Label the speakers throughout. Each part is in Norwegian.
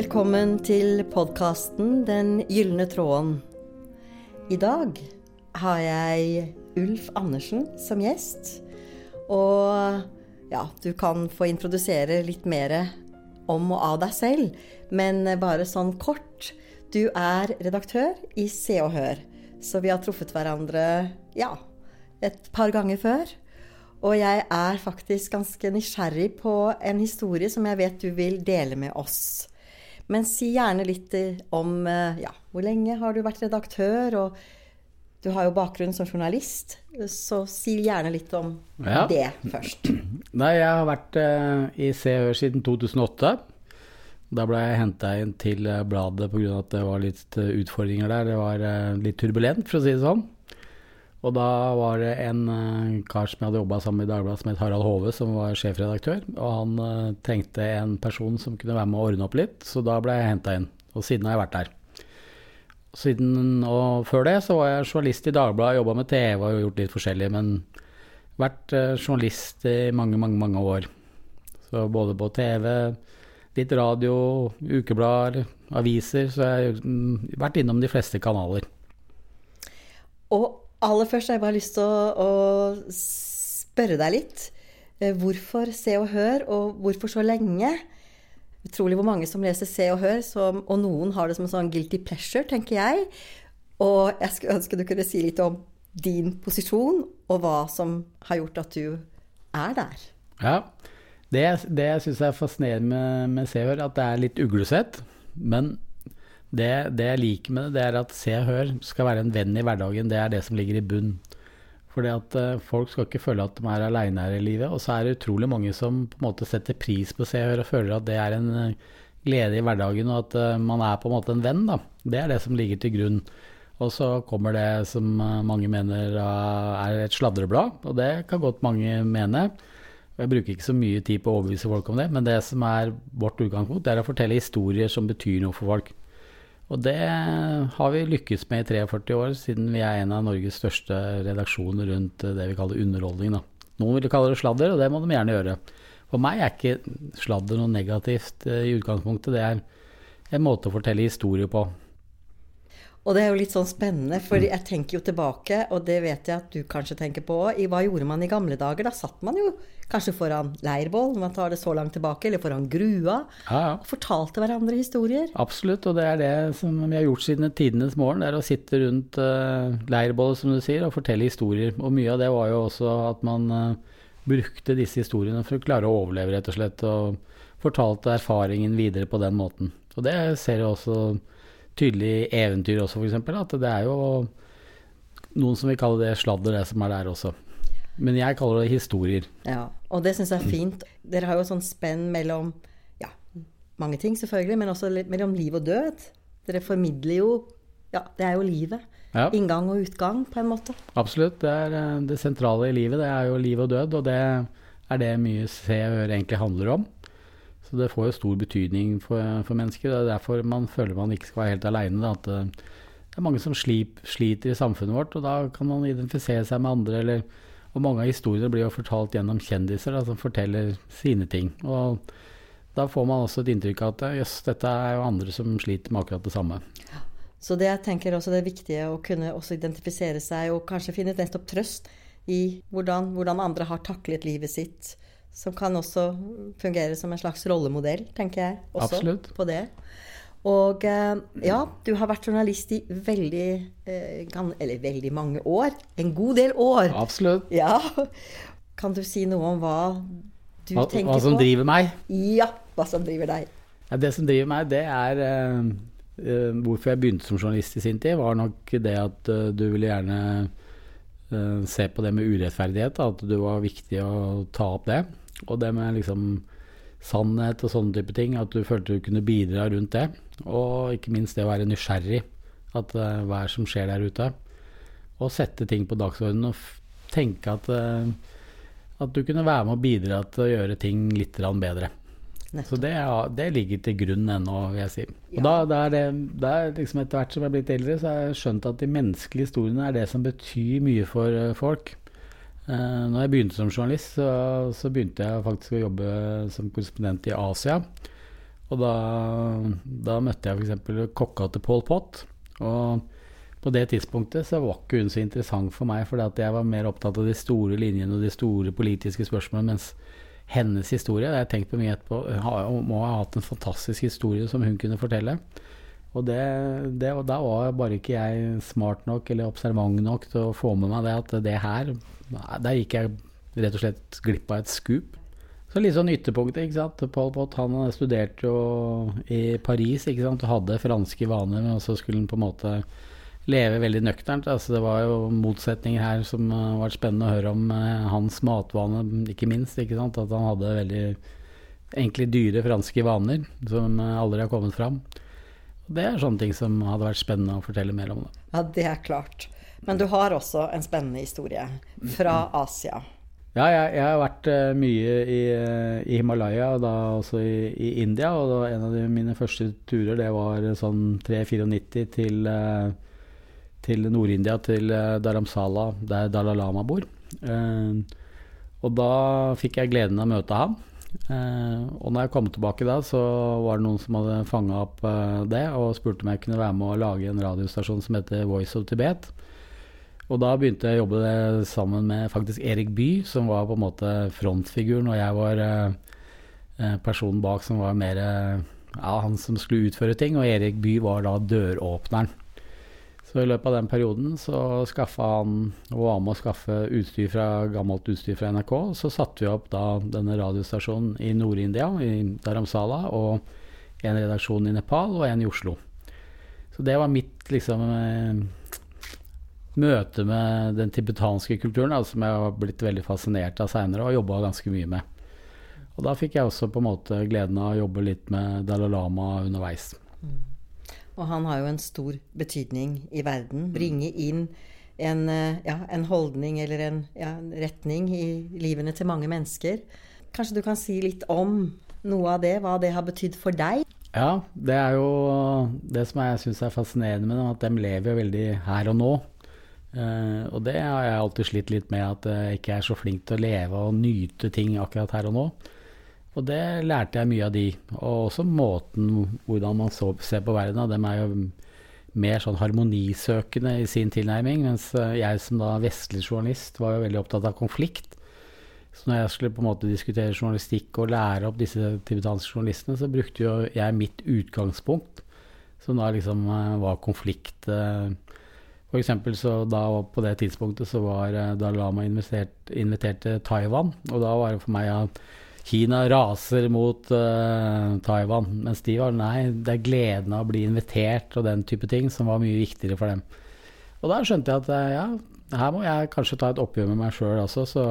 Speaker 1: Velkommen til podkasten Den gylne tråden. I dag har jeg Ulf Andersen som gjest. Og ja, du kan få introdusere litt mer om og av deg selv. Men bare sånn kort. Du er redaktør i Se og Hør. Så vi har truffet hverandre ja, et par ganger før. Og jeg er faktisk ganske nysgjerrig på en historie som jeg vet du vil dele med oss. Men si gjerne litt om ja, hvor lenge har du vært redaktør, og du har jo bakgrunn som journalist, så si gjerne litt om ja. det først.
Speaker 2: Nei, jeg har vært uh, i Se og Hør siden 2008. Da ble jeg henta inn til bladet pga. at det var litt utfordringer der. Det var litt turbulent, for å si det sånn. Og da var det en uh, kar som jeg hadde jobba sammen med i Dagbladet, som het Harald Hove, som var sjefredaktør. Og han uh, trengte en person som kunne være med å ordne opp litt, så da ble jeg henta inn. Og siden har jeg vært der. Siden, og før det så var jeg journalist i Dagbladet, jobba med TV og gjort litt forskjellig. Men vært uh, journalist i mange, mange, mange år. Så både på TV, litt radio, ukeblader, aviser. Så jeg har mm, vært innom de fleste kanaler.
Speaker 1: Og Aller først har jeg bare lyst til å, å spørre deg litt. Hvorfor Se og Hør, og hvorfor så lenge? Utrolig hvor mange som leser Se og Hør, som, og noen har det som en sånn guilty pleasure, tenker jeg. Og jeg skulle ønske du kunne si litt om din posisjon, og hva som har gjort at du er der.
Speaker 2: Ja, det, det syns er fascinerende med, med Se og Hør, at det er litt uglesett. Men det, det, jeg liker med det, det er at Se og Hør skal være en venn i hverdagen. Det er det som ligger i bunn. Fordi at uh, folk skal ikke føle at de er aleine her i livet. Og så er det utrolig mange som på en måte setter pris på Se og Hør og føler at det er en uh, glede i hverdagen, og at uh, man er på en måte en venn. da. Det er det som ligger til grunn. Og så kommer det som mange mener er et sladreblad, og det kan godt mange mene. Jeg bruker ikke så mye tid på å overbevise folk om det, men det som er vårt utgangspunkt, det er å fortelle historier som betyr noe for folk. Og det har vi lykkes med i 43 år, siden vi er en av Norges største redaksjoner rundt det vi kaller underholdning. Da. Noen vil kalle det sladder, og det må de gjerne gjøre. For meg er ikke sladder noe negativt eh, i utgangspunktet. Det er en måte å fortelle historie på.
Speaker 1: Og det er jo litt sånn spennende, for jeg tenker jo tilbake, og det vet jeg at du kanskje tenker på òg, hva gjorde man i gamle dager? Da satt man jo kanskje foran leirbål, når man tar det så langt tilbake, eller foran grua, ja, ja. og fortalte hverandre historier.
Speaker 2: Absolutt, og det er det som vi har gjort siden tidenes morgen, det er å sitte rundt uh, leirbålet, som du sier, og fortelle historier. Og mye av det var jo også at man uh, brukte disse historiene for å klare å overleve, rett og slett, og fortalte erfaringen videre på den måten. Og det ser jo også tydelig eventyr også, f.eks. At det er jo noen som vil kalle det sladder, det som er der også. Men jeg kaller det historier.
Speaker 1: Ja, og det syns jeg er fint. Dere har jo sånn spenn mellom ja, mange ting, selvfølgelig, men også mellom liv og død. Dere formidler jo Ja, det er jo livet. Ja. Inngang og utgang, på en måte.
Speaker 2: Absolutt. Det er eh, det sentrale i livet. Det er jo liv og død, og det er det mye Se og Hør egentlig handler om. Så det får jo stor betydning for, for, mennesker. Det er derfor man føler man ikke skal være helt aleine. At det, er mange som slip, sliter i samfunnet vårt, og da kan man identifisere seg med andre. Eller, og mange av historiene blir jo fortalt gjennom kjendiser da, som forteller sine ting. Og da får man også et inntrykk av at jøss, dette er jo andre som sliter med akkurat det samme.
Speaker 1: Så det jeg tenker også det er viktige å kunne også identifisere seg og kanskje finne nettopp trøst i hvordan, hvordan andre har taklet livet sitt som kan også fungere som en slags rollemodell, tenker jeg også
Speaker 2: Absolutt.
Speaker 1: på det. Og eh, ja, du har vært journalist i veldig eh, Eller veldig mange år. En god del år.
Speaker 2: Absolutt.
Speaker 1: Ja. Kan du si noe om hva du
Speaker 2: hva,
Speaker 1: tenker på?
Speaker 2: Hva som på? driver meg?
Speaker 1: Ja, hva som driver deg.
Speaker 2: Ja, det som driver meg, det er uh, uh, Hvorfor jeg begynte som journalist i sin tid, var nok det at uh, du ville gjerne se på det med urettferdighet. At det var viktig å ta opp det. Og det med liksom sannhet og sånne type ting. At du følte du kunne bidra rundt det. Og ikke minst det å være nysgjerrig. At uh, hva er som skjer der ute? Og sette ting på dagsordenen og tenke at, uh, at du kunne være med og bidra til å gjøre ting litt bedre. Nettopp. Så det, det, ligger til grunn ennå, vil jeg si. Og ja. da, da, er det, da er liksom Etter hvert som jeg er blitt eldre, så har jeg skjønt at de menneskelige historiene er det som betyr mye for uh, folk. Uh, når jeg begynte som journalist, så, så, begynte jeg faktisk å jobbe som korrespondent i Asia. Og da, da møtte jeg f.eks. kokka til Pol Pot. Og på det tidspunktet så var ikke hun så interessant for meg, fordi at jeg var mer opptatt av de store linjene og de store politiske spørsmålene. mens hennes historie, det har jeg tenkt på mye etterpå, hun må ha hatt en fantastisk historie som hun kunne fortelle. Og det, det, da var bare ikke jeg smart nok eller observant nok til å få med meg det at det her Der gikk jeg rett og slett glipp av et skup. Så litt sånn ytterpunktet, ikke sant. Paul Pott han studerte jo i Paris ikke sant, og hadde franske vaner, men så skulle han på en måte leve veldig nøkternt. Altså, det var jo motsetninger her som uh, var spennende å høre om uh, hans matvane, ikke minst. Ikke sant? At han hadde veldig egentlig dyre franske vaner som uh, aldri har kommet fram. Det er sånne ting som hadde vært spennende å fortelle mer om. Det.
Speaker 1: Ja, det er klart. Men du har også en spennende historie fra Asia.
Speaker 2: Ja, jeg, jeg har vært mye i, i, Himalaya, og da også i, i India. Og da, en av de, mine første turer det var sånn 3-94 til, uh, til Nord-India, til Dharamsala, der Dalai Lama bor. og da fikk jeg gleden av å møte ham. og når jeg kom tilbake da, så var det noen som hadde fanga opp det, og spurte om jeg kunne være med å lage en radiostasjon som heter Voice of Tibet. Og da begynte jeg å jobbe sammen med faktisk Erik Bye, som var på en måte frontfiguren, og jeg var eh, eh, personen bak som var mer eh, ja, han som skulle utføre ting, og Erik Bye var da døråpneren. Så i løpet av den perioden så skaffa han og var med å skaffe utstyr fra, gammelt utstyr fra NRK. Så satte vi opp da denne radiostasjonen i Nord-India, i Dharamsala, og en redaksjon i Nepal og en i Oslo. Så det var mitt liksom møte med den tibetanske kulturen, da, som jeg har blitt veldig fascinert av seinere og jobba ganske mye med. Og da fikk jeg også på en måte gleden av å jobbe litt med Dalai Lama underveis. Mm.
Speaker 1: Og han har jo en stor betydning i verden. Bringe inn en, eh, ja, en holdning eller en, ja, en retning i livene til mange mennesker. Kanskje du kan si litt om noe av det, hva det har betydd for deg?
Speaker 2: Ja, det er jo det som jeg syns er fascinerende med dem, at de lever veldig her og nå. Uh, og det har jeg alltid slitt litt med, at jeg ikke er så flink til å leve og nyte ting akkurat her og nå. Og det lærte jeg mye av de. Og også måten hvordan man så, ser på verden. Dem er jo mer sånn harmonisøkende i sin tilnærming, mens eh, jeg som da vestlig journalist var jo veldig opptatt av konflikt. Så når jeg skulle på en måte diskutere journalistikk og lære opp disse tibetanske journalistene, så brukte jo jeg mitt utgangspunkt, som da liksom eh, var konflikt. Uh, for eksempel så da På det tidspunktet så var da Lama invitert, invitert Taiwan. Og da var det for meg at Kina raser mot uh, Taiwan. Mens de var nei, det er gleden av å bli invitert og den type ting som var mye viktigere for dem. Og da skjønte jeg at eh, ja, her må jeg kanskje ta et oppgjør med meg sjøl også. Så,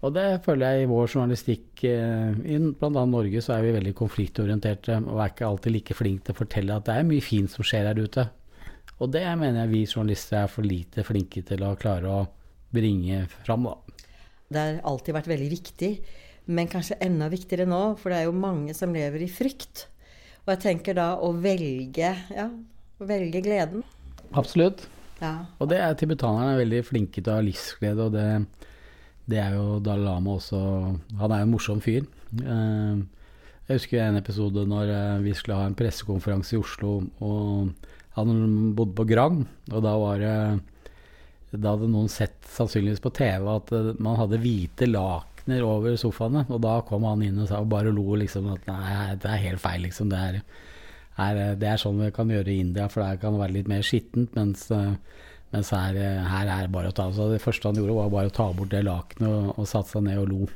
Speaker 2: og det føler jeg i vår journalistikk, uh, i bl.a. Norge, så er vi veldig konfliktorienterte og er ikke alltid like flinke til å fortelle at det er mye fint som skjer her ute. Og det mener jeg vi journalister er for lite flinke til å klare å bringe fram, da.
Speaker 1: Det har alltid vært veldig viktig, men kanskje enda viktigere nå, for det er jo mange som lever i frykt. Og jeg tenker da å velge, ja, å velge gleden.
Speaker 2: Absolutt. Ja. Og det er tibetanerne er veldig flinke til å ha livsglede, og det, det er jo Dalai Lama også Han er jo en morsom fyr. Eh, jeg husker en episode når eh, vi skulle ha en pressekonferanse i Oslo, og han bodde på Grang, og da var det Da hadde noen sett sannsynligvis på TV at eh, man hadde hvite lakener over sofaene. Og da kom han inn og sa og bare lo liksom at nei, det er helt feil, liksom. Det er, er, det er sånn vi kan gjøre i India, for der kan det være litt mer skittent. Mens, mens her, her, er det bare å ta Så det første han gjorde, var bare å ta bort det lakenet og, og satte seg ned og lo.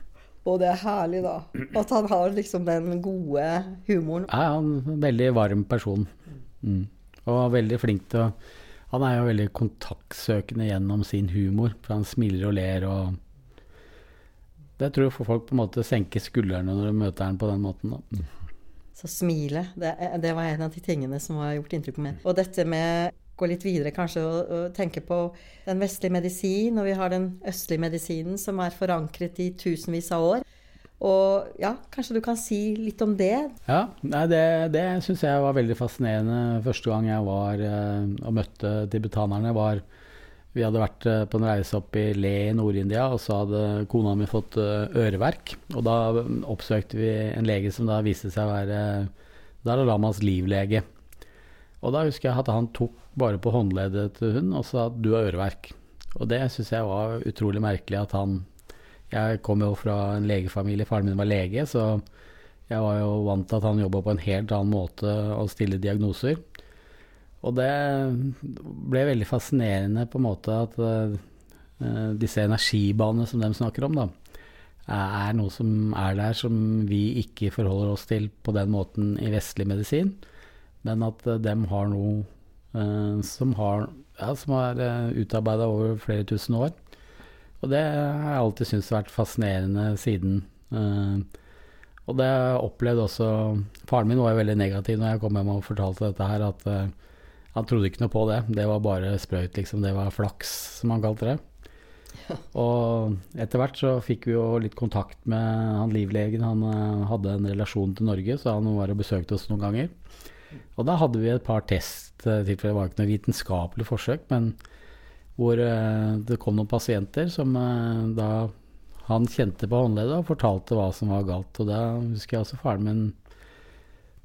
Speaker 1: Og det er herlig, da. At han har liksom den gode humoren.
Speaker 2: Ja, han er en veldig varm person. Mm. Og veldig flink til å Han er jo veldig kontaktsøkende gjennom sin humor, for han smiler og ler og Det tror jeg får folk på en måte senke skuldrene når de møter den på den måten. Da.
Speaker 1: Så smile, det, det, var en av de tingene som har gjort inntrykk på meg. Og dette med gå litt videre kanskje og, og, tenke på den vestlige medisin, og vi har den østlige medisinen som er forankret i tusenvis av år. Og ja, kanskje du kan si litt om det?
Speaker 2: Ja, nei, det, det syns jeg var veldig fascinerende første gang jeg var eh, og møtte tibetanerne. var Vi hadde vært eh, på en reise opp i Le i Nord-India, og så hadde kona mi fått eh, øreverk. Og da oppsøkte vi en lege som da viste seg å være Dalai Lamas livlege. Og da husker jeg at han tok bare på håndleddet til hun og sa at du har øreverk. Og det syns jeg var utrolig merkelig at han Jeg kom jo fra en legefamilie, faren min var lege, så jeg var jo vant til at han jobba på en helt annen måte og stille diagnoser. Og det ble veldig fascinerende på en måte at uh, disse energibanene som de snakker om, da, er noe som er der som vi ikke forholder oss til på den måten i vestlig medisin, men at uh, de har noe uh, som har ja, som er utarbeida over flere tusen år. Og det har jeg alltid syntes har vært fascinerende siden. Og det har jeg opplevd også Faren min var veldig negativ når jeg kom hjem og fortalte dette her, at han trodde ikke noe på det. Det var bare sprøyt, liksom. Det var flaks, som han kalte det. Og etter hvert så fikk vi jo litt kontakt med han livlegen. Han uh, hadde en relasjon til Norge, så han var og besøkte oss noen ganger. Og da hadde vi et par testtilfeller. Det var ikke noe vitenskapelig forsøk, men hvor uh, det kom noen pasienter som da han kjente på håndleddet og fortalte hva som var galt. Og da husker jeg også faren min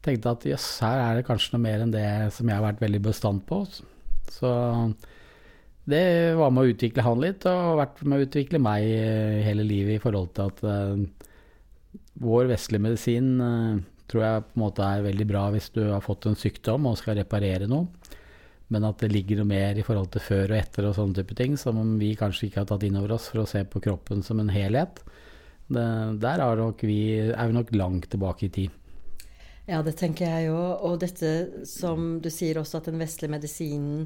Speaker 2: tenkte at jøss, her er det kanskje noe mer enn det som jeg har vært veldig bestand på. Så det var med å utvikle han litt, og vært med å utvikle meg hele livet i forhold til at uh, vår vestlige medisin uh, tror jeg på en måte er veldig bra hvis du har fått en sykdom og skal reparere noe. Men at det ligger noe mer i forhold til før og etter og sånne type ting, som vi kanskje ikke har tatt inn over oss for å se på kroppen som en helhet. Det, der er, nok vi, er vi nok langt tilbake i tid.
Speaker 1: Ja, det tenker jeg jo. Og dette som du sier også, at den vestlige medisinen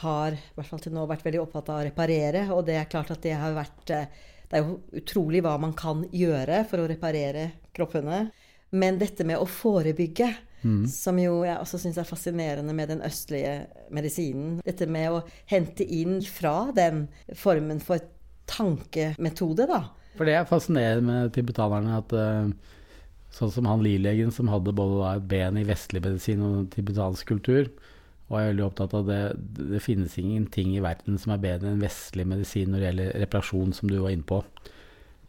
Speaker 1: har i hvert fall til nå vært veldig opptatt av å reparere. Og det er klart at det har vært eh, Det er jo utrolig hva man kan gjøre for å reparere kroppene. Men dette med å forebygge, mm. som jo jeg også syns er fascinerende med den østlige medisinen Dette med å hente inn fra den formen for tankemetode, da.
Speaker 2: For det er fascinerende med tibetanerne at uh, sånn som han livlegen som hadde både et ben i vestlig medisin og tibetansk kultur, var jeg veldig opptatt av det. Det finnes ingenting i verden som er bedre enn vestlig medisin når det gjelder reparasjon, som du var inne på.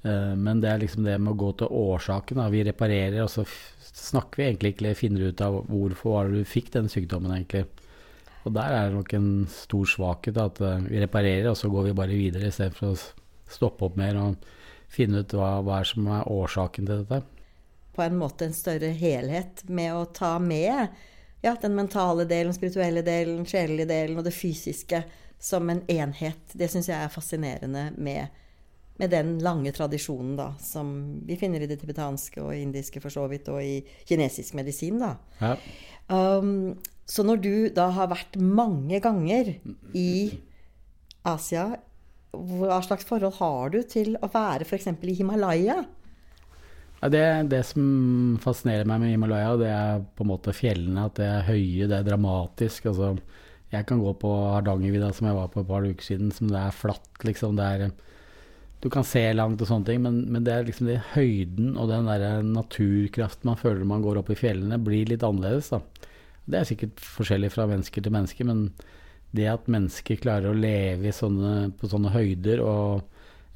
Speaker 2: Eh, men det er liksom det med å gå til årsaken. Vi reparerer, og så snakker vi egentlig ikke, finner ut av hvorfor var det du fikk den sykdommen, egentlig. Og der er det nok en stor svakhet, at eh, vi reparerer, og så går vi bare videre istedenfor å stoppe opp mer og finne ut hva, hva er som er årsaken til dette.
Speaker 1: På en måte en større helhet med å ta med ja, den mentale delen, spirituelle delen, sjelelige delen og det fysiske som en enhet. Det syns jeg er fascinerende med med den lange tradisjonen da, som vi finner i det tibetanske og indiske for så vidt, og i kinesisk medisin. da. Ja. Um, så når du da har vært mange ganger i Asia, hva slags forhold har du til å være f.eks. i Himalaya?
Speaker 2: Det, det, som fascinerer meg med Himalaya, det er på en måte fjellene. At det er høye, det er dramatisk. Altså, jeg kan gå på Hardangervidda, som jeg var på et par uker siden, som det er flatt, liksom. Det er du kan se langt og sånne ting, men, men det er liksom det høyden og den der naturkraften man føler når man går opp i fjellene, blir litt annerledes. da. Det er sikkert forskjellig fra mennesker til mennesker, men det at mennesker klarer å leve sånne, på sånne høyder, og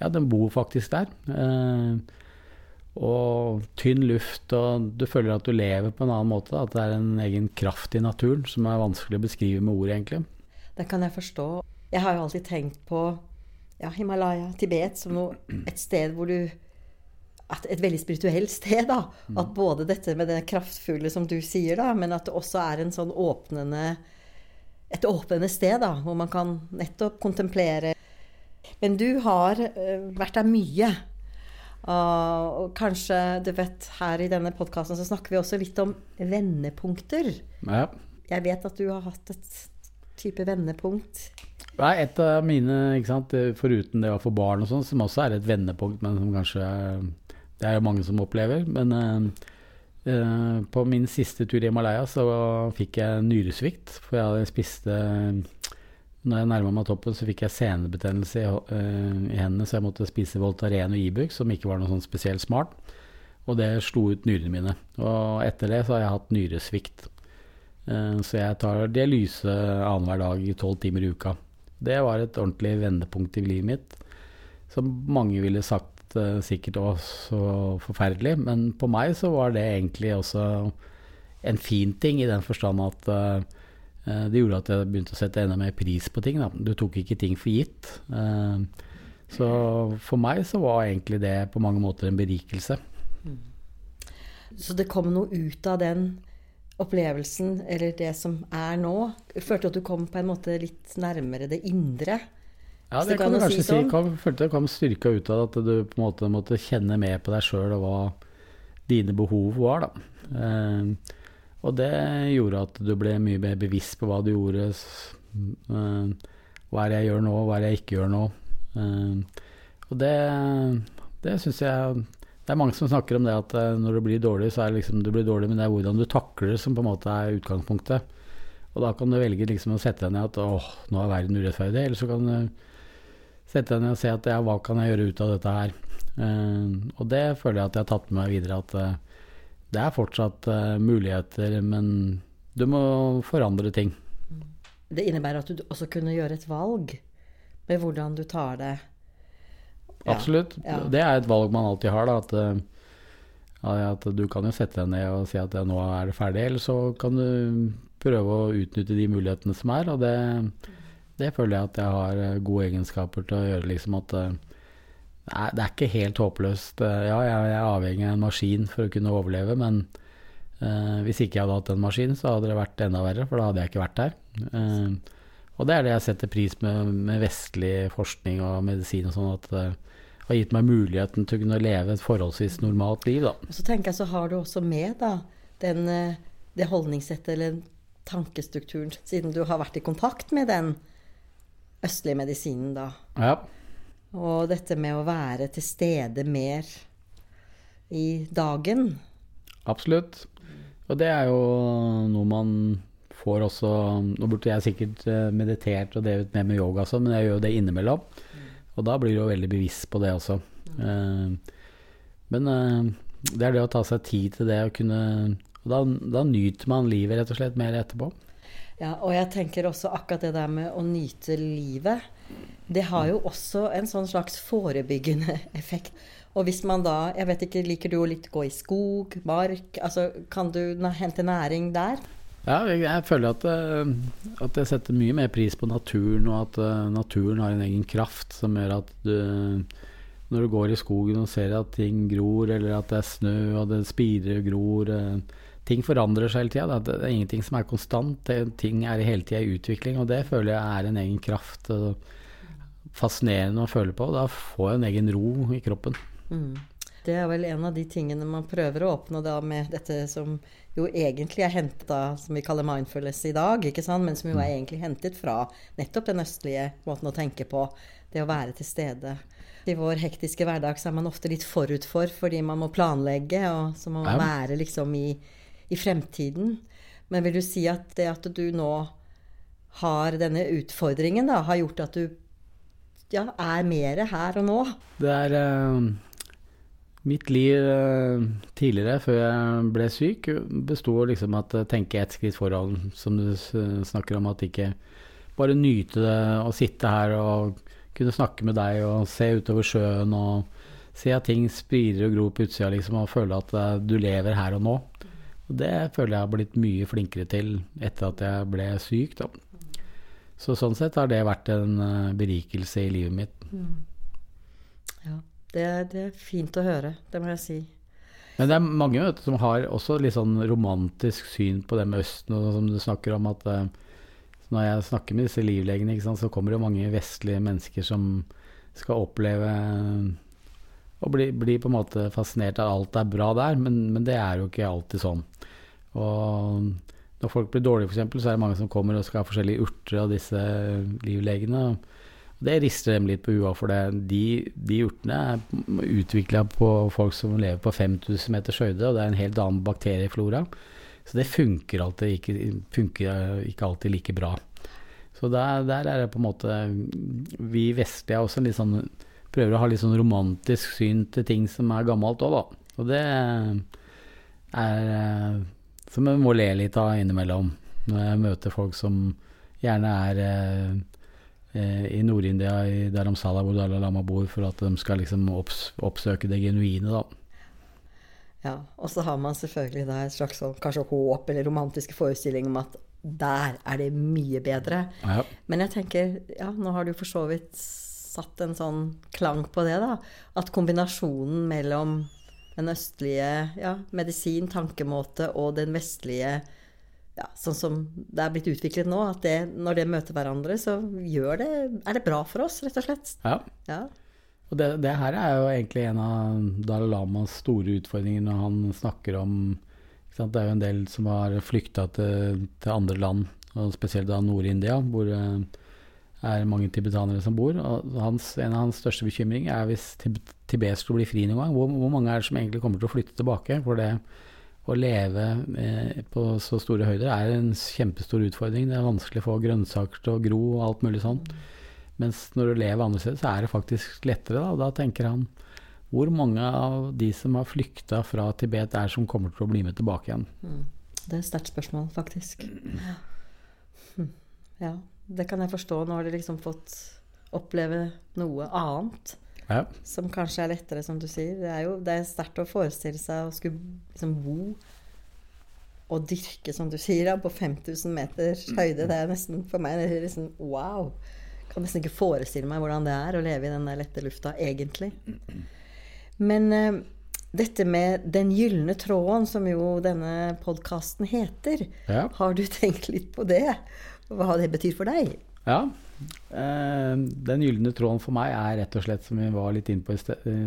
Speaker 2: ja, den bor faktisk der. Eh, og tynn luft, og du føler at du lever på en annen måte. At det er en egen kraft i naturen som er vanskelig å beskrive med ord, egentlig.
Speaker 1: Det kan jeg forstå. Jeg har jo alltid tenkt på ja, Himalaya, Tibet, som noe, et sted hvor du Et veldig spirituelt sted, da. Mm. At både dette med det kraftfulle som du sier, da, men at det også er en sånn åpnende Et åpnende sted, da, hvor man kan nettopp kontemplere. Men du har uh, vært der mye. Uh, og kanskje, du vet, her i denne podkasten så snakker vi også litt om vendepunkter. Ja. Jeg vet at du har hatt et type vendepunkt
Speaker 2: Nei, et av mine, ikke sant, foruten det å få barn og sånn, som også er et vendepunkt, men som kanskje Det er jo mange som opplever. Men uh, på min siste tur i Himalaya så fikk jeg nyresvikt, for jeg hadde spist når jeg nærma meg toppen, så fikk jeg senebetennelse i, uh, i, hendene, så jeg måtte spise Voltaren og Ibux, som ikke var noe sånn spesielt smart. Og det slo ut nyrene mine. Og etter det så har jeg hatt nyresvikt. Uh, så jeg tar dialyse annenhver dag i tolv timer i uka. Det var et ordentlig vendepunkt i livet mitt, som mange ville sagt uh, sikkert var så forferdelig. Men på meg så var det egentlig også en fin ting, i den forstand at det gjorde at jeg begynte å sette enda mer pris på ting. Da. Du tok ikke ting for gitt. Eh, så for meg så var egentlig det på mange måter en berikelse.
Speaker 1: Så det kom noe ut av den opplevelsen, eller det som er nå? Følte du at du kom på en måte litt nærmere det indre?
Speaker 2: Ja, det
Speaker 1: det
Speaker 2: kan du kanskje
Speaker 1: si
Speaker 2: si.
Speaker 1: sånn.
Speaker 2: Kom, følte det kom styrka ut av at du på en måte måtte kjenne mer på deg sjøl og hva dine behov var, da. Og det gjorde at du ble mye mer bevisst på hva du gjorde. eh, hva er det jeg gjør nå, hva er det jeg ikke gjør nå. Eh, og det, det syns jeg Det er mange som snakker om det at eh, når du blir dårlig, så er det liksom du blir dårlig, men det er hvordan du takler det som på en måte er utgangspunktet. Og da kan du velge liksom å sette deg ned at åh, nå er verden urettferdig, eller så kan du sette deg ned og se at ja, hva kan jeg gjøre ut av dette her. Uh, og det føler jeg at jeg har tatt med meg videre, at eh, det er fortsatt uh, muligheter, men du må forandre ting.
Speaker 1: Det innebærer at du også kunne gjøre et valg med hvordan du tar det. Ja,
Speaker 2: Absolutt.
Speaker 1: ja.
Speaker 2: Det er et valg man alltid har, da. At, eh, at du kan jo sette deg ned og si at ja, nå er det ferdig, eller så kan du prøve å utnytte de mulighetene som er. Og det, det føler jeg at jeg har eh, gode egenskaper til å gjøre, liksom at Nei, det er ikke helt håpløst. Eh, Ja, jeg er avhengig av en maskin for å kunne overleve, men uh, hvis ikke jeg hadde hatt den maskinen, så hadde det vært enda verre, for da hadde jeg ikke vært der. Uh, og det er det jeg setter pris med, med vestlig forskning og medisin og sånn, at det har gitt meg muligheten til å kunne leve et forholdsvis normalt liv, da.
Speaker 1: Og så tenker jeg så har du også med da, den, det holdningssettet eller tankestrukturen, siden du har vært i kontakt med den østlige medisinen da.
Speaker 2: Ja.
Speaker 1: Og dette med å være til stede mer i dagen.
Speaker 2: Absolutt. Og det er jo noe man får også Nå burde jeg sikkert eh, meditert og drevet mer med yoga, og sånn, men jeg gjør jo det innimellom. Og da blir du jo veldig bevisst på det også. Eh, Men eh, det er det å ta seg tid til det å kunne og da, da nyter man livet rett og slett mer etterpå.
Speaker 1: Ja, og jeg tenker også akkurat det der med å nyte livet. Det har jo også en sånn slags forebyggende effekt. Og hvis man da Jeg vet ikke, liker du å litt gå i skog, mark? Altså, kan du hente næring der?
Speaker 2: Ja, jeg, jeg føler at, eh, at jeg setter mye mer pris på naturen, og at eh, naturen har en egen kraft som gjør at du Når du går i skogen og ser at ting gror, eller at det er snø og det spirer og gror eh, Ting forandrer seg hele tida. Det er ingenting som er konstant. Ting er hele tida i utvikling, og det føler jeg er en egen kraft. og Fascinerende å føle på. Da får jeg en egen ro i kroppen.
Speaker 1: Mm. Det er vel en av de tingene man prøver å oppnå da med dette som jo egentlig er hentet som vi kaller mindfulness i dag, ikke sant? men som jo er egentlig hentet fra nettopp den østlige måten å tenke på. Det å være til stede. I vår hektiske hverdag så er man ofte litt forut for fordi man må planlegge, og så må man være liksom i, i fremtiden. Men vil du si at det at du nå har denne utfordringen, da, har gjort at du ja, er mer her og nå?
Speaker 2: Det er eh, Mitt liv eh, tidligere, før jeg ble syk, besto liksom at eh, tenke ett skritt foran, som du snakker om. At ikke bare nyte det å sitte her og kunne snakke med deg og se utover sjøen og se at ting spirer og gror på utsida, liksom, og føle at eh, du lever her og nå. Og det føler jeg har blitt mye flinkere til etter at jeg ble syk, da. Så sånn sett har det vært en eh, berikelse i livet mitt.
Speaker 1: Ja, det, det er fint å høre, det må jeg si.
Speaker 2: Men det er mange vet, som har også litt sånn romantisk syn på det med Østen, og som du snakker om at eh, når jeg snakker med disse livlegene, sant, så kommer det jo mange vestlige mennesker som skal oppleve og bli, bli på en måte fascinert av alt er bra der, men, men det er jo ikke alltid sånn. Og når folk blir dårlige, f.eks., så er det mange som kommer og skal ha forskjellige urter av disse livlegene. Det rister dem litt på huet, for det. De, de urtene er utvikla på folk som lever på 5000 meters høyde, og det er en helt annen bakterieflora. Så det funker, alltid ikke, funker ikke alltid like bra. Så der, der er det på en måte Vi vestlige er også sånn prøver å ha litt sånn romantisk syn til ting som er gammelt òg, da. Og det er eh, som jeg må le litt av innimellom når jeg møter folk som gjerne er eh, eh, i Nord-India, i Dharamsala hvor Dalai Lama bor, for at de skal liksom opps, oppsøke det genuine, da.
Speaker 1: Ja, og så har man selvfølgelig da et slags sånn, kanskje håp eller romantiske forestilling om at der er det mye bedre.
Speaker 2: Ja.
Speaker 1: Men jeg tenker, ja, nå har du for så vidt satt en sånn klang på det, da. At kombinasjonen mellom den østlige ja, medisin, tankemåte og den vestlige ja, sånn som det er blitt utviklet nå, at det, når det møter hverandre, så gjør det, er det bra for oss, rett og slett.
Speaker 2: ja.
Speaker 1: Ja.
Speaker 2: Og det, det her er jo egentlig en av Dalai Lamas store utfordringer når han snakker om ikke sant? Det er jo en del som har flykta til, til andre land, og spesielt da Nord-India, hvor det er mange tibetanere som bor. Og hans, en av hans største bekymring er hvis Tibet skulle bli fri noen gang, hvor, hvor mange er det som egentlig kommer til å flytte tilbake? For det å leve eh, på så store høyder er en kjempestor utfordring. Det er vanskelig å få grønnsaker til å gro og alt mulig sånn. Mens når du lever andre steder, så er det faktisk lettere. Da, da tenker han hvor mange av de som har flykta fra Tibet, er som kommer til å bli med tilbake igjen?
Speaker 1: Mm. Det er et sterkt spørsmål, faktisk. Ja. Ja, det kan jeg forstå. Nå har de liksom fått oppleve noe annet.
Speaker 2: Ja.
Speaker 1: Som kanskje er lettere, som du sier. Det er jo det er sterkt å forestille seg å skulle liksom bo og dyrke, som du sier, da, på 5000 meters høyde. Det er nesten for meg det er liksom, wow. Jeg kan nesten ikke forestille meg hvordan det er å leve i den der lette lufta, egentlig. Men uh, dette med den gylne tråden, som jo denne podkasten heter,
Speaker 2: Ja.
Speaker 1: har du tenkt litt på det? Hva det betyr for deg?
Speaker 2: Ja. Eh, den gylne tråden for meg er rett og slett, som vi var litt inne på i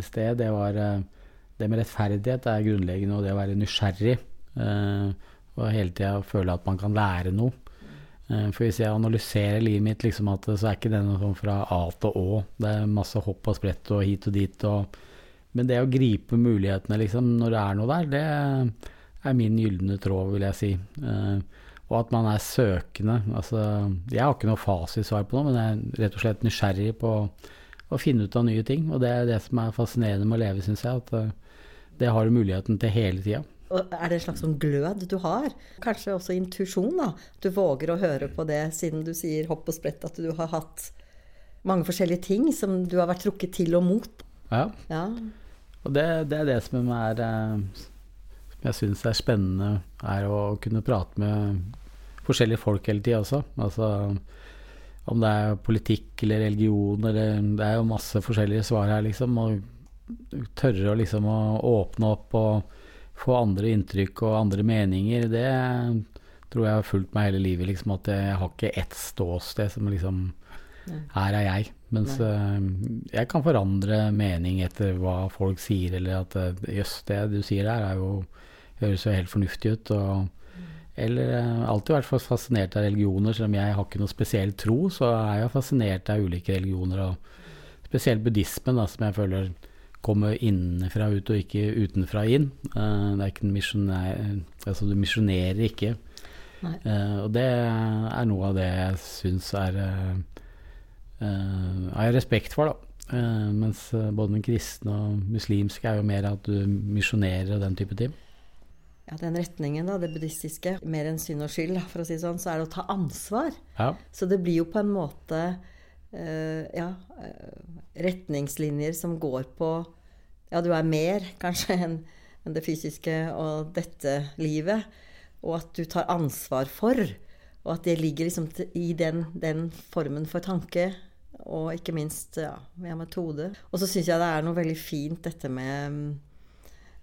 Speaker 2: sted, det var eh, det med rettferdighet er grunnleggende, og det å være nysgjerrig. eh, og hele tida føle at man kan lære noe. For hvis jeg analyserer livet mitt, liksom at, så er ikke det noe sånn fra A til Å. Det er masse hopp og sprett og hit og dit. Og, men det å gripe mulighetene liksom, når det er noe der, det er min gylne tråd, vil jeg si. Og at man er søkende. Altså, jeg har ikke noe fasitsvar på noe, men jeg er rett og slett nysgjerrig på å finne ut av nye ting. Og det er det som er fascinerende med å leve, syns jeg. At eh, det har du muligheten til hele tida.
Speaker 1: Og er det en slags sånn glød du har? Kanskje også intuisjon, da? Du våger å høre på det, siden du sier hopp og sprett, at du har hatt mange forskjellige ting som du har vært trukket til og mot.
Speaker 2: Ja.
Speaker 1: Ja.
Speaker 2: Og det, det er det som er eh, jeg syns er spennende, er å kunne prate med forskjellige folk hele tida også. Altså om det er politikk eller religion eller Det er jo masse forskjellige svar her, liksom. Og tørre å liksom å åpne opp og få andre inntrykk og andre meninger, det tror jeg har fulgt meg hele livet. liksom At jeg har ikke ett ståsted som liksom
Speaker 1: Nei.
Speaker 2: Her er jeg. Mens Nei. jeg kan forandre mening etter hva folk sier, eller at eh, jøss, det du sier der er jo høres jo helt fornuftig ut. Og, eller har alltid vært fascinert av religioner, selv om jeg har ikke noe spesiell tro, så er jeg fascinert av ulike religioner, og spesielt buddhismen, da, som jeg føler kommer innenfra ut og ikke utenfra inn. Uh, det er ikke en misjonær, altså du misjonerer ikke. Eh, og det er noe av det jeg syns er uh, eh, har jeg respekt for, da. Eh, mens eh, både den kristne og muslimske er jo mer at du misjonerer og den type ting.
Speaker 1: Ja, den retningen, da, det buddhistiske, mer enn synd og skyld, for å si sånn, så er det å ta ansvar.
Speaker 2: Ja.
Speaker 1: Så det blir jo på en måte eh, ja, eh, retningslinjer som går på Ja, du er mer kanskje enn en det fysiske og dette livet. Og at du tar ansvar for. Og at det ligger liksom i den, den formen for tanke. Og ikke minst ja, med metode. Og så syns jeg det er noe veldig fint dette med mm,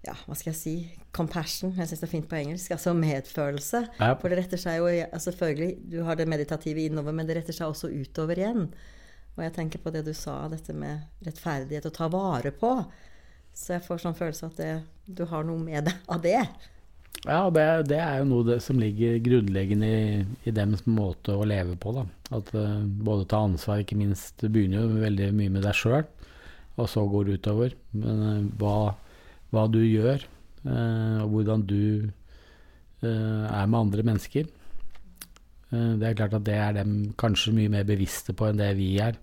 Speaker 1: ja, hva skal jeg si compassion. Jeg syns det er fint på engelsk. Altså medfølelse.
Speaker 2: Ja.
Speaker 1: For det retter seg jo ja, Selvfølgelig, du har det meditative innover, men det retter seg også utover igjen. Og jeg tenker på det du sa, dette med rettferdighet, å ta vare på. Så jeg får sånn følelse at det, du har noe med deg av det.
Speaker 2: Ja, det, det er jo noe det, som ligger grunnleggende i, i dems måte å leve på. Da. At uh, både ta ansvar, ikke minst Du begynner jo veldig mye med deg sjøl, og så går det utover. Men uh, hva, hva du gjør, eh, og hvordan du eh, er med andre mennesker eh, Det er klart at det er dem kanskje mye mer bevisste på enn det vi er.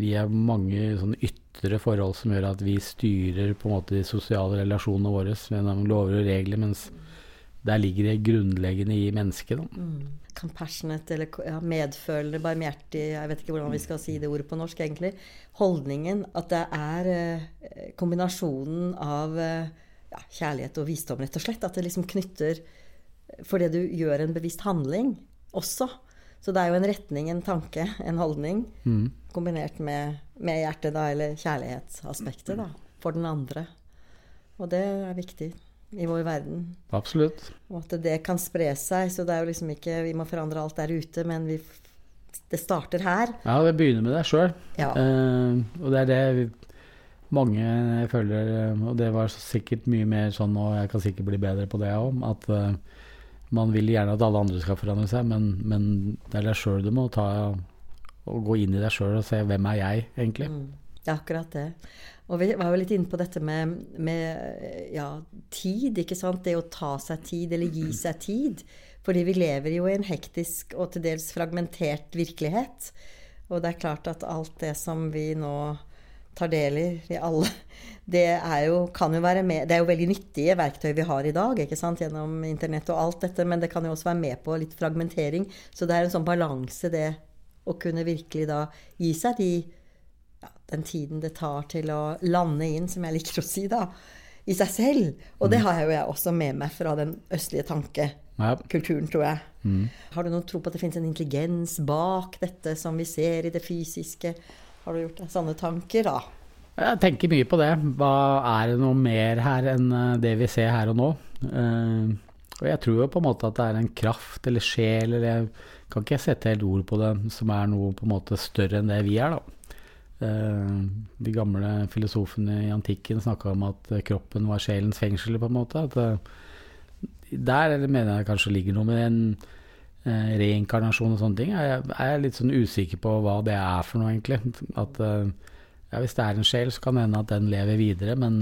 Speaker 2: Vi er mange sånne ytre forhold som gjør at vi styrer på en måte de sosiale relasjonene våre gjennom lover og regler, mens der ligger det grunnleggende i mennesket. Da.
Speaker 1: Mm. Compassionate eller ja, medfølende, barmhjertig Jeg vet ikke hvordan vi skal si det ordet på norsk, egentlig. Holdningen at det er eh, kombinasjonen av eh, ja, kjærlighet og visdom, rett og slett. At det liksom knytter Fordi du gjør en bevisst handling også. Så det er jo en retning, en tanke, en holdning,
Speaker 2: Mm.
Speaker 1: kombinert med, med hjertet, da, eller kjærlighetsaspektet, da, for den andre. Og det er viktig i vår verden.
Speaker 2: Absolutt.
Speaker 1: Og at det kan spre seg. Så det er jo liksom ikke Vi må forandre alt der ute, men vi, det starter her.
Speaker 2: Ja, det begynner med deg sjøl.
Speaker 1: Ja.
Speaker 2: Uh, og det er det vi, mange jeg føler eh, Og det var sikkert mye mer sånn, og jeg kan sikkert bli bedre på det òg, at uh, man vil gjerne at alle andre skal forandre seg, men, men det er deg sjøl du må ta og gå inn i deg sjøl og se hvem er jeg, egentlig.
Speaker 1: Mm, det er akkurat det. Og vi var jo litt inne på dette med, med ja, tid, ikke sant. Det å ta seg tid, eller gi seg tid. Fordi vi lever jo i en hektisk og til dels fragmentert virkelighet. Og det er klart at alt det som vi nå tar del i, vi alle, det er jo, kan jo være med Det er jo veldig nyttige verktøy vi har i dag, ikke sant, gjennom internett og alt dette, men det kan jo også være med på litt fragmentering. Så det er en sånn balanse, det å kunne virkelig da gi seg de ja, den tiden det tar til å lande inn, som jeg liker å si, da, i seg selv. Og det har jeg jo jeg også med meg fra den østlige tankekulturen,
Speaker 2: kulturen,
Speaker 1: tror jeg.
Speaker 2: Mm.
Speaker 1: Har du noen tro på at det finnes en intelligens bak dette som vi ser i det fysiske? Har du gjort deg sånne tanker, da?
Speaker 2: Jeg tenker mye på det. Hva Er det noe mer her enn eh, det vi ser her og nå? Eh, og jeg tror jo på en måte at det er en kraft eller sjel, eller jeg kan ikke sette helt ord på det, som er noe på en måte større enn det vi er, da. Eh, de gamle filosofene i antikken snakka om at eh, kroppen var sjelens fengsel, på en måte. At, eh, der mener jeg kanskje ligger noe med en reinkarnasjon og sånne ting. Jeg er litt sånn usikker på hva det er for noe, egentlig. At ja, hvis det er en sjel, så kan det hende at den lever videre, men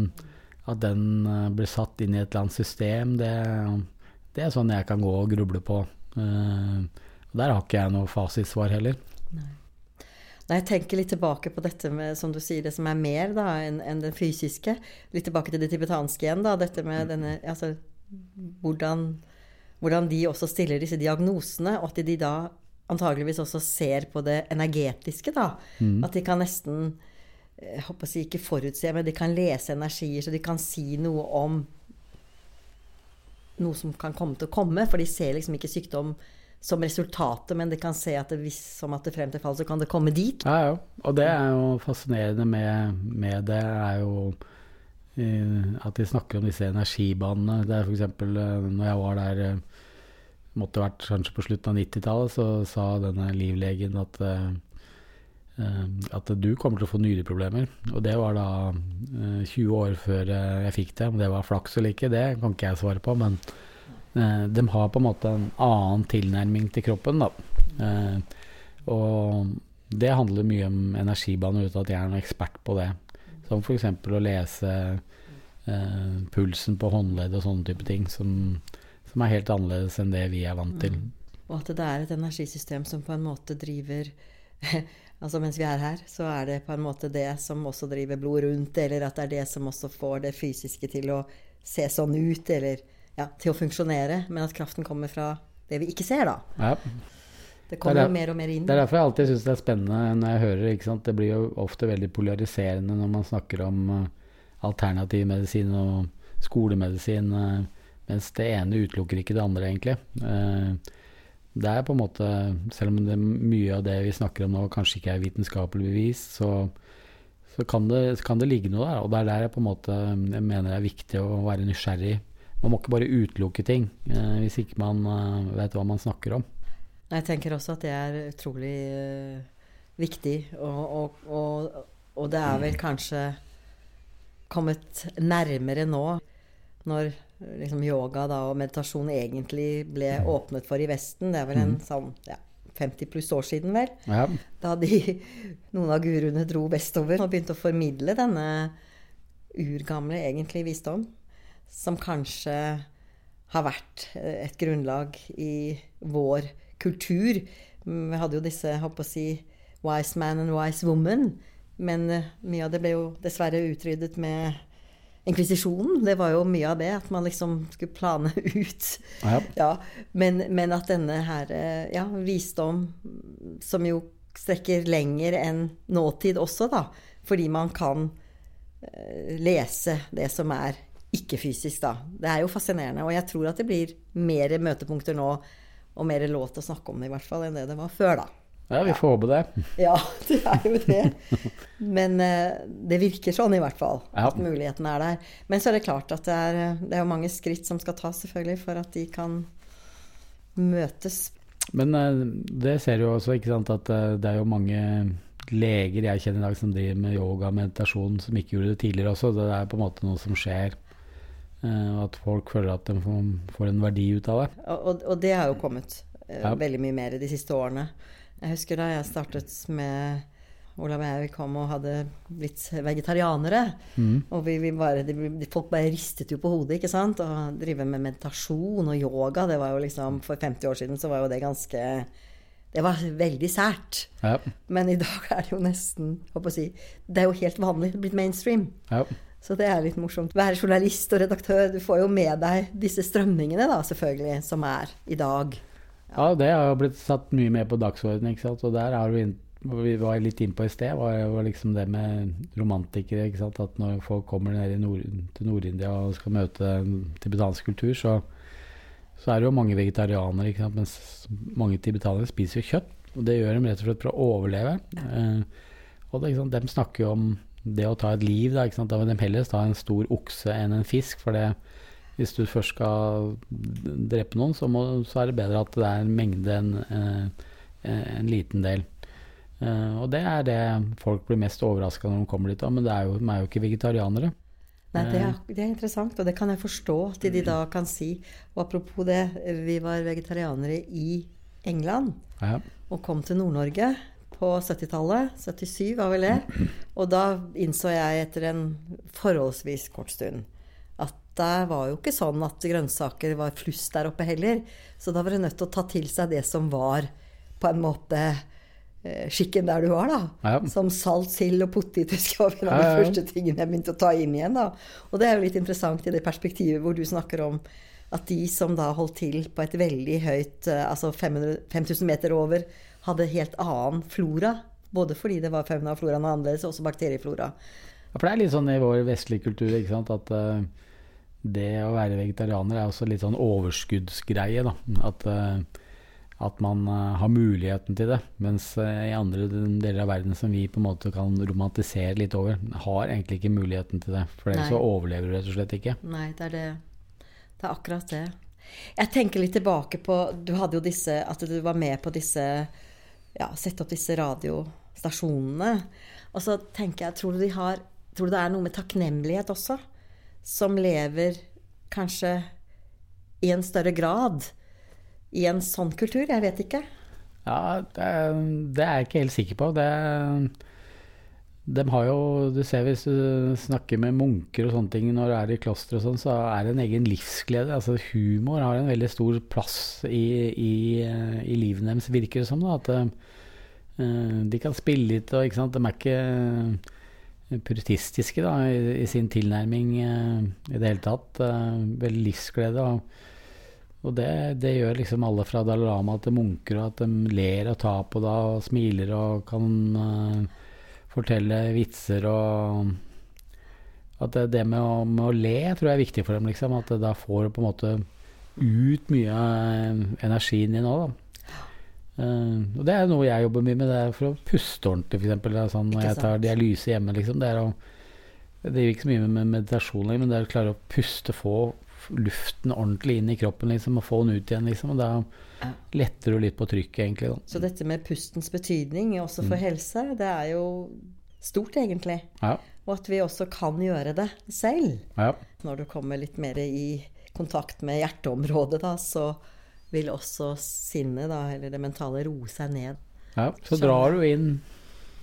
Speaker 2: at den blir satt inn i et eller annet system, det, det er sånn jeg kan gå og gruble på. Der har ikke jeg noe fasitsvar heller.
Speaker 1: Når jeg tenker litt tilbake på dette med, som du sier, det som er mer da, enn en det fysiske, litt tilbake til det tibetanske igjen, da, dette med denne altså, hvordan, hvordan de også stiller disse diagnosene, og at de da antageligvis også ser på det energetiske, da. At de kan nesten jeg håper å si ikke forutse, men de kan lese energier, så de kan si noe om noe som kan komme til å komme. For de ser liksom ikke sykdom som resultatet, men det kan se at det, hvis, som at det frem til fall så kan det komme dit.
Speaker 2: Ja, ja. Og det er jo fascinerende med, med det, er jo uh, at de snakker om disse energibanene. Det er f.eks. Uh, når jeg var der, uh, måtte vært kanskje på slutten av 90-tallet, så sa denne livlegen at eh, eh, at du kommer til å få nyreproblemer. Og det var da eh, 20 år før eh, jeg fikk det. Om det var flaks eller ikke, det kan ikke jeg svare på. Men eh, de har på en måte en annen tilnærming til kroppen, da. Eh, og det handler mye om energibaner, uten at jeg er noen ekspert på det. Som f.eks. å lese eh, pulsen på håndledd og sånne type ting, som, som er helt annerledes enn det vi er vant til.
Speaker 1: Og at det er et energisystem som på en måte driver Altså mens vi er her, så er det på en måte det som også driver blod rundt, eller at det er det som også får det fysiske til å se sånn ut, eller ja, til å funksjonere. Men at kraften kommer fra det vi ikke ser, da.
Speaker 2: Ja.
Speaker 1: Det kommer
Speaker 2: Det er
Speaker 1: mer og mer inn.
Speaker 2: Det er derfor jeg alltid syns det er spennende når jeg hører ikke sant? Det blir jo ofte veldig polariserende når man snakker om eh, alternativ medisin og skolemedisin, eh, mens det ene utelukker ikke det andre, egentlig. Eh, det er på en måte, selv om det, mye av det vi snakker om nå kanskje ikke er vitenskapelig bevis, så, så kan, det, kan det ligge noe der. Og det er der jeg på en måte jeg mener det er viktig å være nysgjerrig. Man må ikke bare utelukke ting eh, hvis ikke man eh, vet hva man snakker om.
Speaker 1: Jeg tenker også at det er utrolig eh, viktig, og, og, og, og det er vel kanskje kommet nærmere nå, når liksom yoga da, og meditasjon egentlig ble åpnet for i Vesten. Det er vel en sånn ja, 50 pluss år siden, vel?
Speaker 2: Ja,
Speaker 1: Da de, noen av guruene dro vestover og begynte å formidle denne urgamle, egentlig, visdom, som kanskje har vært eh, et grunnlag i vår kultur. Vi hadde jo disse, jeg håper å si, wise man and wise woman. Men eh, mye av det ble jo dessverre utryddet med inkvisisjonen. Det var jo mye av det, at man liksom skulle plane ut.
Speaker 2: Ja.
Speaker 1: Ja, men, men at denne her eh, ja, visdom, som jo strekker lenger enn nåtid også, da, fordi man kan lese det som er ikke-fysisk, da. Det er jo fascinerende. Og jeg tror at det blir mer møtepunkter nå, og mer lov til å snakke om det, i hvert fall, enn det det var før, da.
Speaker 2: ja, vi får håpe det.
Speaker 1: Ja, det er jo det. Men eh, det virker sånn, i hvert fall. At muligheten er der. Men så er det klart at det er, det er jo mange skritt som skal tas, selvfølgelig, for at de kan møtes.
Speaker 2: Men eh, det ser jo også, ikke sant, at eh, det er jo mange leger jeg kjenner i dag som driver med yoga og meditasjon, som ikke gjorde det tidligere også. Det er på en måte noe som skjer. Eh, Og at folk føler at de får, en verdi ut av det.
Speaker 1: Og, og, det har jo kommet eh,
Speaker 2: Ja.
Speaker 1: veldig mye mer de siste årene. Jeg husker da jeg startet med Olav og jeg vi kom og hadde blitt vegetarianere.
Speaker 2: Mm.
Speaker 1: Og vi, vi bare, de, folk bare ristet jo på hodet, ikke sant. Og drive med meditasjon og yoga, det var jo liksom For 50 år siden så var jo det ganske Det var veldig sært.
Speaker 2: Ja.
Speaker 1: Men i dag er det jo nesten håper å si, Det er jo helt vanlig. Det er blitt mainstream.
Speaker 2: ja.
Speaker 1: Så det er litt morsomt. Være journalist og redaktør, du får jo med deg disse strømningene, da, selvfølgelig, som er i dag.
Speaker 2: Ja, det har jo blitt satt mye mer på dagsordenen, ikke sant. Og der er vi, vi var litt innpå i sted, var jo liksom det med romantikere, ikke sant. At når folk kommer ned i nord, til Nord-India og skal møte tibetansk kultur, så, så er det jo mange vegetarianere, ikke sant. Mens mange tibetanere spiser jo kjøtt. Og det gjør de rett og slett for å overleve. Eh, og det, de snakker jo om det å ta et liv, da, da vil de heller ta en stor okse enn en fisk. For det, hvis du først skal drepe noen, så, må, så er det bedre at det er en mengde enn eh, en liten del. Eh, og det er det folk blir mest overraska når de kommer dit. da, Men det er jo, de er jo ikke vegetarianere.
Speaker 1: Nei, det er, det er interessant, og det kan jeg forstå at de da kan si. Og apropos det, vi var vegetarianere i England
Speaker 2: Ja,
Speaker 1: og kom til Nord-Norge på 70-tallet. 77 var vel det. Og da innså jeg etter en forholdsvis kort stund at det var jo ikke sånn at grønnsaker var flust der oppe heller. Så da var du nødt til å ta til seg det som var på en måte eh, skikken der du var, da.
Speaker 2: Ja.
Speaker 1: Som salt, sild og poteter var en av de
Speaker 2: ja.
Speaker 1: første tingene jeg begynte å ta inn igjen. da. Og det er jo litt interessant i det perspektivet hvor du snakker om at de som da holdt til på et veldig høyt, eh, altså 5000 meter over, hadde helt annen flora. Både fordi det var fauna og annerledes, og også bakterieflora.
Speaker 2: Ja, for det er litt sånn i vår vestlige kultur ikke sant? at uh, det å være vegetarianer er også litt sånn overskuddsgreie. da, At, Uh, at man eh, har muligheten til det. Mens i andre deler av verden som vi på en måte kan romantisere litt over, har egentlig ikke muligheten til det. For ellers så overlever du rett og slett ikke.
Speaker 1: Nei, det er det. Det er akkurat det. Jeg tenker litt tilbake på Du hadde jo disse At du var med på disse Ja, sette opp disse radiostasjonene. Og så tenker jeg Tror du de har Tror du det er noe med takknemlighet også? Som lever kanskje i en større grad i en sånn kultur? Jeg vet ikke.
Speaker 2: Ja, det, er- det er jeg ikke helt sikker på. Det, de har jo, du ser hvis du snakker med munker og sånne ting når du er i kloster og sånn, så er det en egen livsglede. Altså humor har en veldig stor plass i, i, i livet deres, virker det som. Da, at uh, de kan spille litt og ikke sant, de er ikke puritistiske da, i, i sin tilnærming uh, i det hele tatt. Uh, veldig livsglede. og og det, det gjør liksom alle fra Dalai Lama til munker, og at de ler og tar på det og smiler og kan eh, fortelle vitser og At det, det med, å, med å le tror jeg er viktig for dem, liksom. At da får du på en måte ut mye av energien din òg, da. Uh, og det er noe jeg jobber mye med, det er for å puste ordentlig, f.eks. Sånn, når jeg tar dialyse hjemme, liksom. Det er å det gir ikke så mye med meditasjon lenger, men det er å klare å puste, få luften ordentlig inn i kroppen liksom, og få den ut igjen. Liksom, og da. Letter du litt på trykket, egentlig. Da.
Speaker 1: Så dette med pustens betydning også for helse, det er jo stort, egentlig.
Speaker 2: Ja,
Speaker 1: Og at vi også kan gjøre det selv.
Speaker 2: ja.
Speaker 1: Når du kommer litt mer i kontakt med hjerteområdet, da, så vil også sinnet, da, eller det mentale, roe seg ned.
Speaker 2: ja. Så
Speaker 1: Skjønner.
Speaker 2: drar du inn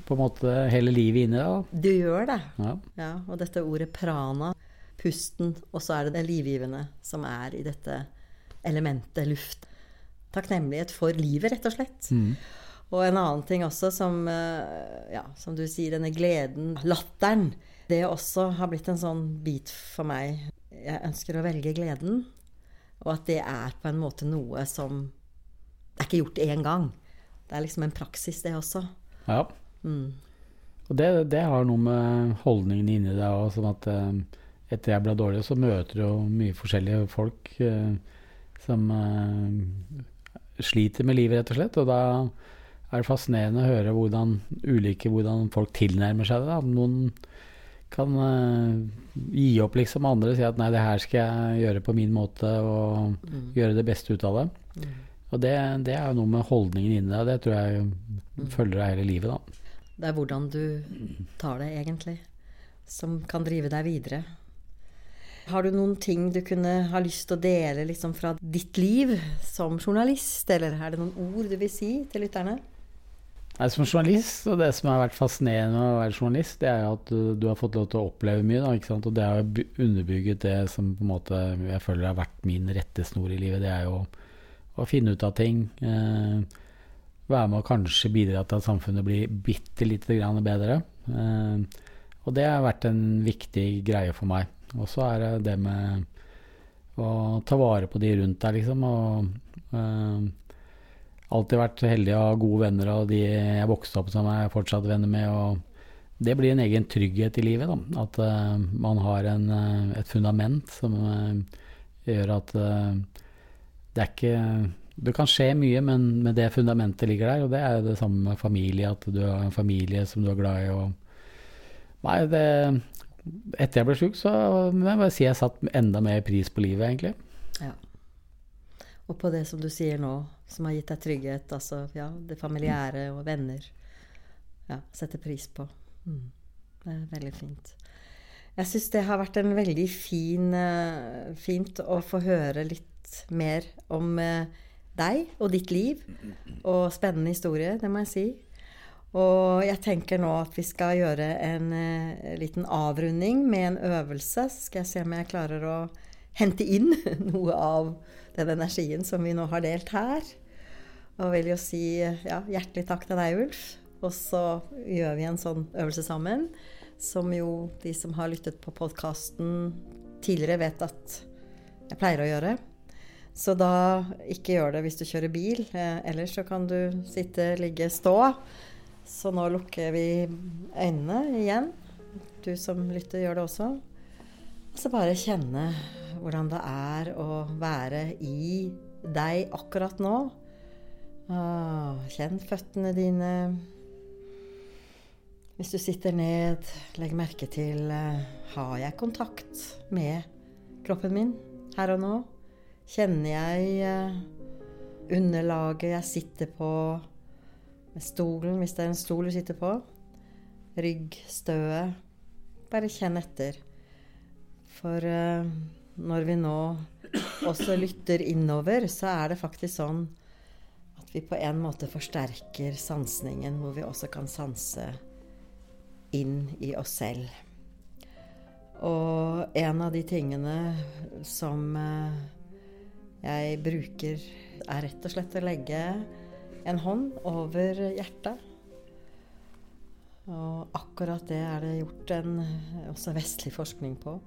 Speaker 2: på en måte hele livet inni deg. Da.
Speaker 1: Du gjør det.
Speaker 2: Ja.
Speaker 1: Ja, og dette ordet prana, pusten, og så er det det livgivende som er i dette elementet luft. Takknemlighet for livet, rett og slett.
Speaker 2: Mm.
Speaker 1: Og en annen ting også som, eh, ja, som du sier, denne gleden, latteren. Det også har blitt en sånn bit for meg. Jeg ønsker å velge gleden. Og at det er på en måte noe som Det er ikke gjort én gang. Det er liksom en praksis, det også.
Speaker 2: Ja.
Speaker 1: Mm.
Speaker 2: Og det, det har noe med holdningen inni deg òg, sånn at eh, etter jeg ble dårlig, så møter du jo mye forskjellige folk eh, som sliter med livet, rett og slett. Og da er det fascinerende å høre hvordan ulike hvordan folk tilnærmer seg det. Da. Noen kan uh, gi opp, liksom. Andre sier at nei, det her skal jeg gjøre på min måte, og
Speaker 1: Mm.
Speaker 2: gjøre det beste ut av det.
Speaker 1: Mm.
Speaker 2: Og det, det er jo noe med holdningen inni deg. Det tror jeg
Speaker 1: Mm.
Speaker 2: følger deg hele livet, da.
Speaker 1: Det er hvordan du tar det, egentlig, som kan drive deg videre. Har du noen ting du kunne ha lyst til å dele liksom, fra ditt liv som journalist, eller er det noen ord du vil si til lytterne?
Speaker 2: Nei, Som journalist, og det som har vært fascinerende med å være journalist, det er at du, du har fått lov til å oppleve mye. Da? Og det har underbygget det som på en måte jeg føler har vært min rettesnor i livet. Det er jo å finne ut av ting. Eh, være med og kanskje bidra til at samfunnet blir bitte lite grann bedre. Eh, og det har vært en viktig greie for meg. Og så er det det med å ta vare på de rundt deg, liksom. Og øh, alltid vært heldig å ha gode venner, og de jeg vokste opp som jeg er fortsatt venner med. og Det blir en egen trygghet i livet. Da. At øh, man har en, eh, et fundament som øh, gjør at det er ikke Det kan skje mye, men, men det fundamentet ligger der. Og det er det samme med familie, at du har en familie som du er glad i. og Nei, det Etter jeg ble sjuk, så må jeg bare si jeg satt enda mer pris på livet, egentlig.
Speaker 1: Ja. Og på det som du sier nå, som har gitt deg trygghet, altså ja, det familiære og venner. Ja, setter pris på. Mm. Det er veldig fint. Jeg syns det har vært en veldig fin, eh, fint å få høre litt mer om eh, deg og ditt liv. Og spennende historie, det må jeg si. Og jeg tenker nå at vi skal gjøre en eh, liten avrunding med en øvelse. Så skal jeg se om jeg klarer å hente inn noe av den energien som vi nå har delt her. Og vil jo si ja, hjertelig takk til deg, Ulf. Og så gjør vi en sånn øvelse sammen, som jo de som har lyttet på podkasten tidligere, vet at jeg pleier å gjøre. Så da ikke gjør det hvis du kjører bil. Eh, ellers så kan du sitte, ligge, stå. Så nå lukker vi øynene igjen. Du som lytter, gjør det også. Og så bare kjenne hvordan det er å være i deg akkurat nå. Ah, kjenn føttene dine. Hvis du sitter ned, legg merke til eh, Har jeg kontakt med kroppen min her og nå? Kjenner jeg eh, underlaget jeg sitter på? Med stolen, hvis det er en stol du sitter på. Ryggstøet. Bare kjenn etter. For uh, når vi nå også lytter innover, så er det faktisk sånn at vi på en måte forsterker sansningen, hvor vi også kan sanse inn i oss selv. Og en av de tingene som eh, jeg bruker, er rett og slett å legge en hånd over hjertet. Og akkurat det er det gjort en også vestlig forskning på.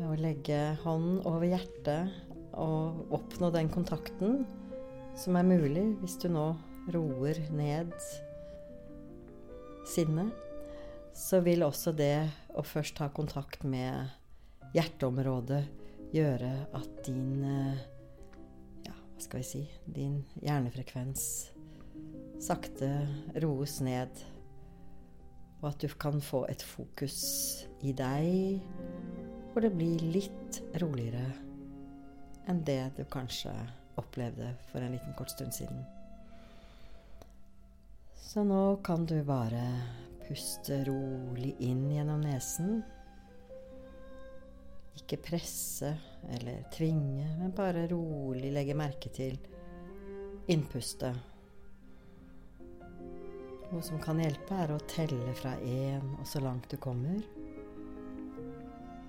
Speaker 1: Å legge hånden over hjertet og oppnå den kontakten som er mulig hvis du nå roer ned sinnet, så vil også det å først ha kontakt med hjerteområdet gjøre at din eh, skal vi si Din hjernefrekvens sakte roes ned. Og at du kan få et fokus i deg hvor det blir litt roligere enn det du kanskje opplevde for en liten kort stund siden. Så nå kan du bare puste rolig inn gjennom nesen. Ikke presse eller tvinge, men bare rolig legge merke til innpustet. Noe som kan hjelpe, er å telle fra én og så langt du kommer.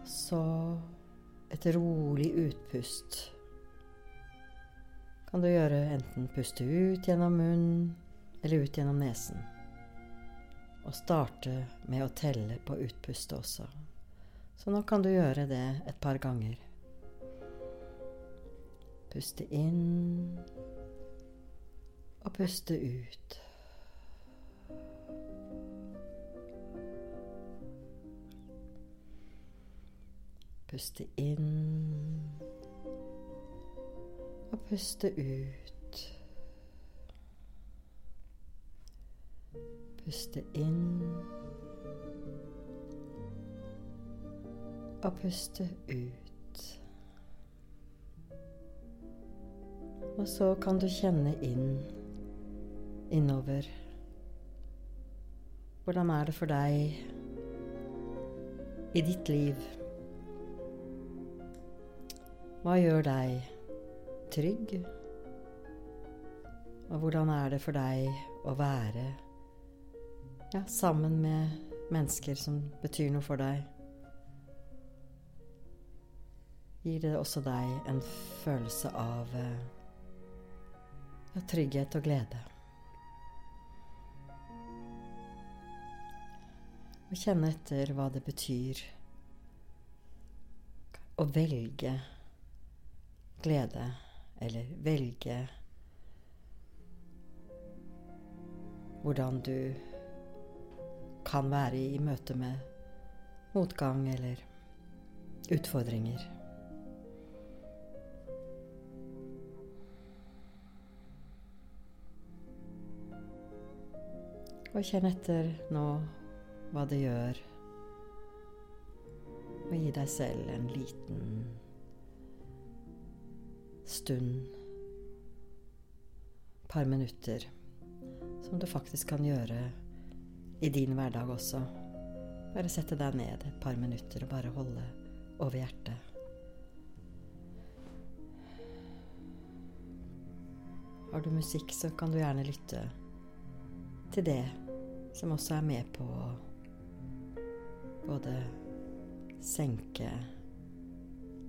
Speaker 1: Så et rolig utpust kan du gjøre enten puste ut gjennom munnen eller ut gjennom nesen. Og starte med å telle på utpustet også. Så nå kan du gjøre det et par ganger. Puste inn og puste ut. Puste inn og puste ut. Puste inn og puste ut. Og så kan du kjenne inn innover. Hvordan er det for deg i ditt liv? Hva gjør deg trygg? Og hvordan er det for deg å være ja, sammen med mennesker som betyr noe for deg? Gir det også deg en følelse av eh, ja, trygghet og glede? Og kjenne etter hva det betyr å velge glede, eller velge hvordan du kan være i møte med motgang eller utfordringer. Og kjenn etter nå hva det gjør å gi deg selv en liten stund, par minutter, som du faktisk kan gjøre i din hverdag også. Bare sette deg ned et par minutter og bare holde over hjertet. Har du musikk, så kan du gjerne lytte til det som også er med på å både senke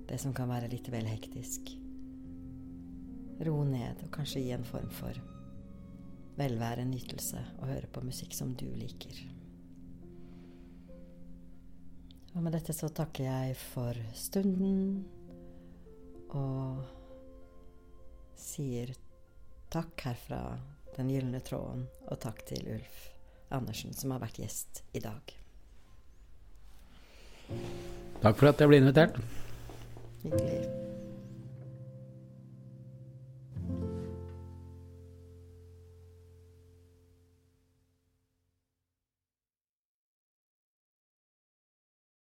Speaker 1: det som kan være litt vel hektisk ro ned og kanskje gi en form for velvære, nytelse og høre på musikk som du liker. Og med dette så takker jeg for stunden og sier takk herfra Den gylne tråden, og takk til Ulf Andersen, som har vært gjest i dag.
Speaker 2: Takk for at jeg ble invitert.
Speaker 1: Hyggelig.